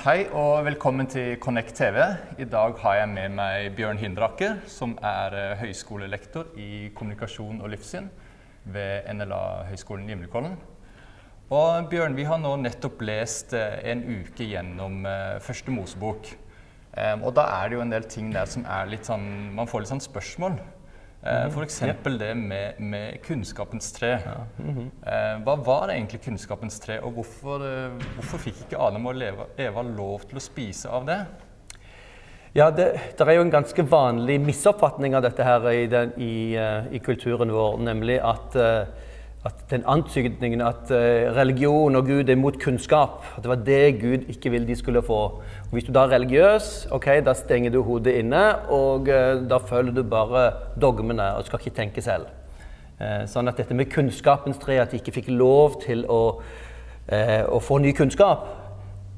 Hei og velkommen til Connect TV. I dag har jeg med meg Bjørn Hindraker, som er eh, høyskolelektor i kommunikasjon og livssyn ved NLA Høgskolen i Gimlekollen. Og Bjørn, vi har nå nettopp lest eh, en uke gjennom eh, første Mosebok. Um, og da er det jo en del ting der som er litt sånn Man får litt sånn spørsmål. Uh, F.eks. Det med, med, kunnskapens tre. Ja. Uh, hva var egentlig kunnskapens tre, og hvorfor, uh, hvorfor fikk ikke Adam og Eva lov til å spise av det? Ja, det, det er jo en ganske vanlig misoppfatning av dette her i, den, i, i kulturen vår, nemlig at at den antydningen at uh, religion og Gud er mot kunnskap. At det var det Gud ikke ville de skulle få. Og hvis du da er religiøs, ok, da stenger du hodet inne, og uh, da følger du bare dogmene og skal ikke tenke selv. Uh, sånn at dette med kunnskapens tre, at de ikke fikk lov til å, å få ny kunnskap,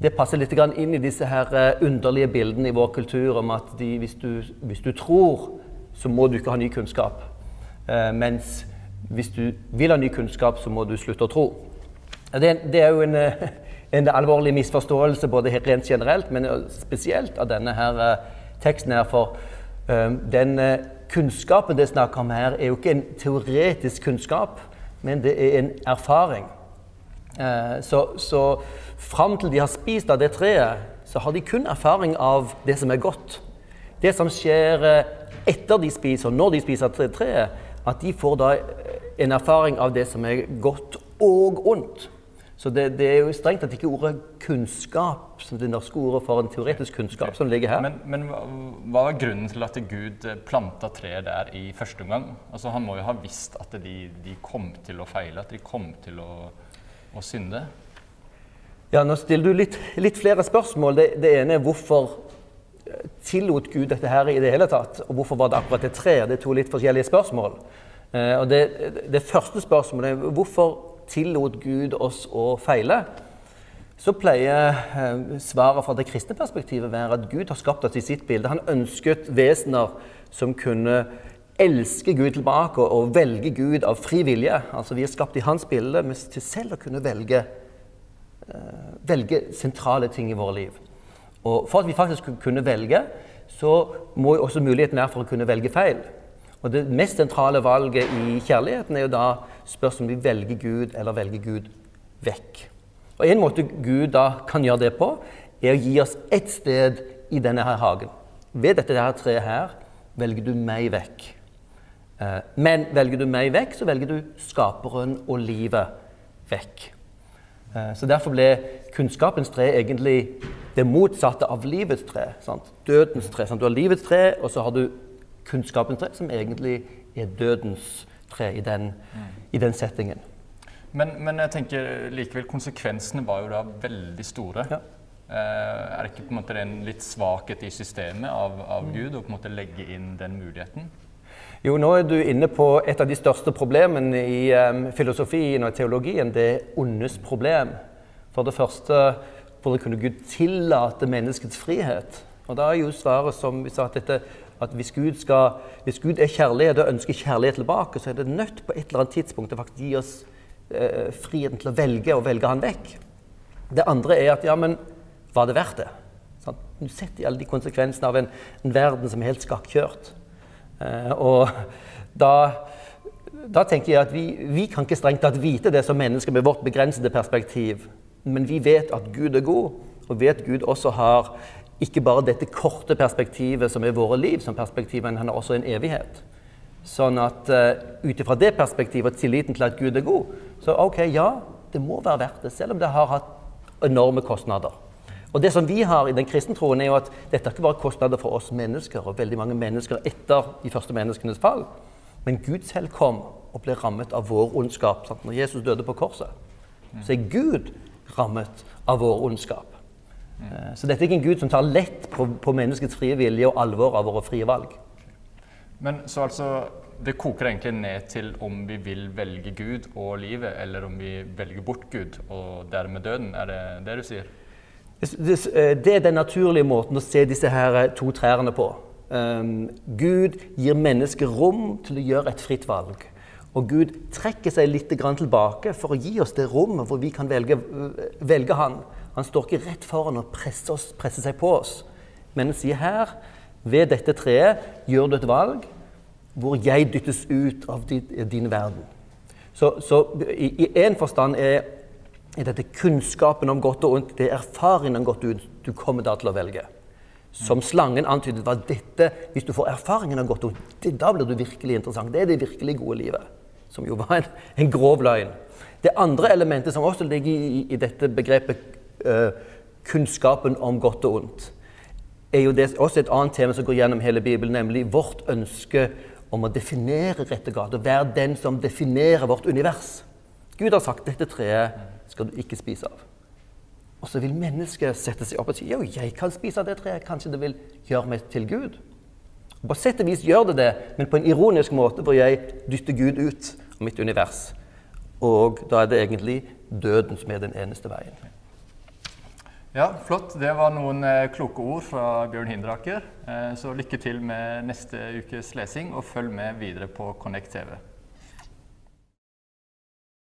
det passer litt inn i disse her underlige bildene i vår kultur om at de, hvis, du, hvis, du, tror, så må du ikke ha ny kunnskap. mens hvis du vil ha ny kunnskap, så må du slutte å tro. Det, det er jo en, eh, en, alvorlig misforståelse både rent generelt, men spesielt av denne her eh, teksten. her, For um, den kunnskapen det er snakk om her, er jo ikke en teoretisk kunnskap, men det er en erfaring. Så, så fram til de har spist av det treet, så har de kun erfaring av det som er godt. Det som skjer etter de spiser, når de spiser treet, at de får da en erfaring av det som er godt og ondt. Så det, det, er jo strengt tatt ikke ordet kunnskap, som det norske ordet for en teoretisk kunnskap, som ligger her. Men, men hva var grunnen til at Gud planta treet der i første omgang? Altså, han må jo ha visst at de, de kom til å feile, at de kom til å, å synde? Ja, nå stiller du litt, litt flere spørsmål. Det, det, ene er hvorfor tillot Gud dette her i det hele tatt? Og hvorfor var det akkurat det treet? Det er to litt forskjellige spørsmål. Eh, og det, det, første spørsmålet er hvorfor tillot Gud oss å feile? Så pleier eh, svaret fra det kristne perspektivet være at Gud har skapt oss i sitt bilde. Han ønsket vesener som kunne elske Gud tilbake og velge Gud av fri vilje. Altså Vi er skapt i hans bilde men til selv å kunne velge, uh, velge sentrale ting i våre liv. Og For at vi faktisk kunne velge, så må jo også muligheten være for å kunne velge feil. Og Det mest sentrale valget i kjærligheten er jo da spørsmålet om vi velger Gud eller velger Gud vekk. Og En måte Gud da kan gjøre det på, er å gi oss ett sted i denne her hagen. Ved dette her treet her velger du meg vekk. Eh, men velger du meg vekk, så velger du skaperen og livet vekk. Eh, så Derfor ble kunnskapens tre egentlig det motsatte av livets tre. Sant? Dødens tre. Sant? Du har livets tre, og så har du kunnskapens tre, som egentlig er dødens tre i den, i den settingen. Men, men, jeg tenker likevel konsekvensene var jo da veldig store. Ja. Eh, er det ikke på en måte en litt svakhet i systemet av, av mm. Gud å på en måte legge inn den muligheten? Jo, nå er du inne på et av de største problemene i um, filosofien og teologien. Det er ondes problem. For det første, hvordan kunne Gud tillate menneskets frihet? Og da er jo svaret som vi sa, at dette at hvis Gud, skal, hvis Gud er kjærlighet og ønsker kjærlighet tilbake, så er det nødt på et eller annet tidspunkt å gi oss eh, friheten til å velge og velge han vekk. Det andre er at ja, men var det verdt det? Sånn, du setter i alle de konsekvensene av en, en verden som er helt skakkjørt. Eh, og da, da, tenker jeg at vi, vi kan ikke strengt tatt vite det som mennesker med vårt begrensede perspektiv. Men vi vet at Gud er god, og vet Gud også har ikke bare dette korte perspektivet som er våre liv, som perspektiv, men han har også en evighet. Sånn at uh, ut ifra det perspektivet og tilliten til at Gud er god, så OK, ja, det må være verdt det, selv om det har hatt enorme kostnader. Og det som vi har i den kristne troen, er jo at dette er ikke bare kostnader for oss mennesker og veldig mange mennesker etter de første menneskenes fall, men Gud selv kom og ble rammet av vår ondskap. Sant? Når Jesus døde på korset, så er Gud rammet av vår ondskap. Eh, så dette er ikke en Gud som tar lett på, på menneskets frie vilje og alvor av våre frie valg. Men så altså, Det koker egentlig ned til om vi vil velge Gud og livet, eller om vi velger bort Gud og dermed døden. Er det det du sier? Eh, det er den naturlige måten å se disse her eh, to trærne på. Um, Gud gir mennesket rom til å gjøre et fritt valg. Og Gud trekker seg litt tilbake for å gi oss det rommet hvor vi kan velge, velge Han Han står ikke rett foran og presser, oss, presser seg på oss. Men han sier her, ved dette treet gjør du et valg hvor jeg dyttes ut av din, din verden. Så, så i én forstand er, er, dette kunnskapen om godt og ondt, det er erfaringen om godt og ondt du kommer da til å velge. Som slangen antydet, var dette Hvis du får erfaringen av godt og ondt, da blir du virkelig interessant. Det er det virkelig gode livet. Som jo var en, en grov løgn. Det andre elementet som også ligger i, i dette begrepet kunnskapen om godt og ondt, er jo det, også et annet tema som går gjennom hele Bibelen, nemlig vårt ønske om å definere rett og galt, og være den som definerer vårt univers. Gud har sagt dette treet skal du ikke spise av. Og så vil mennesket sette seg opp og si jo, jeg kan spise av det treet. Kanskje det vil gjøre meg til Gud. På sett og vis gjør det det, men på en ironisk måte hvor jeg dytter Gud ut av mitt univers. Og da er det egentlig døden som er den eneste veien. Ja, flott. Det var noen eh, kloke ord fra Bjørn Hindraker. Eh, så lykke til med neste ukes lesing, og følg med videre på Connect TV.